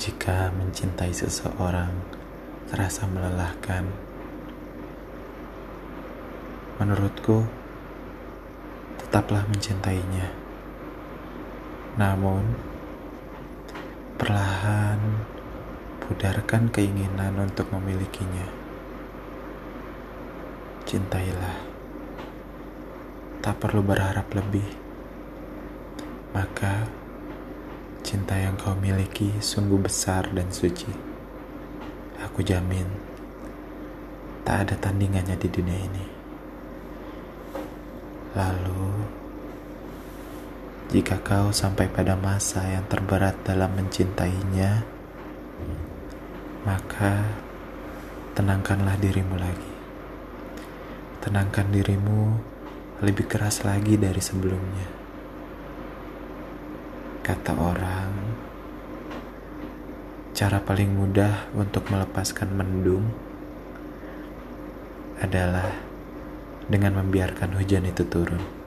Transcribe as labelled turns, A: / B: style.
A: Jika mencintai seseorang terasa melelahkan, menurutku tetaplah mencintainya. Namun, perlahan pudarkan keinginan untuk memilikinya. Cintailah, tak perlu berharap lebih, maka cinta yang kau miliki sungguh besar dan suci. Aku jamin, tak ada tandingannya di dunia ini. Lalu, jika kau sampai pada masa yang terberat dalam mencintainya, maka tenangkanlah dirimu lagi. Tenangkan dirimu lebih keras lagi dari sebelumnya. Kata orang, cara paling mudah untuk melepaskan mendung adalah dengan membiarkan hujan itu turun.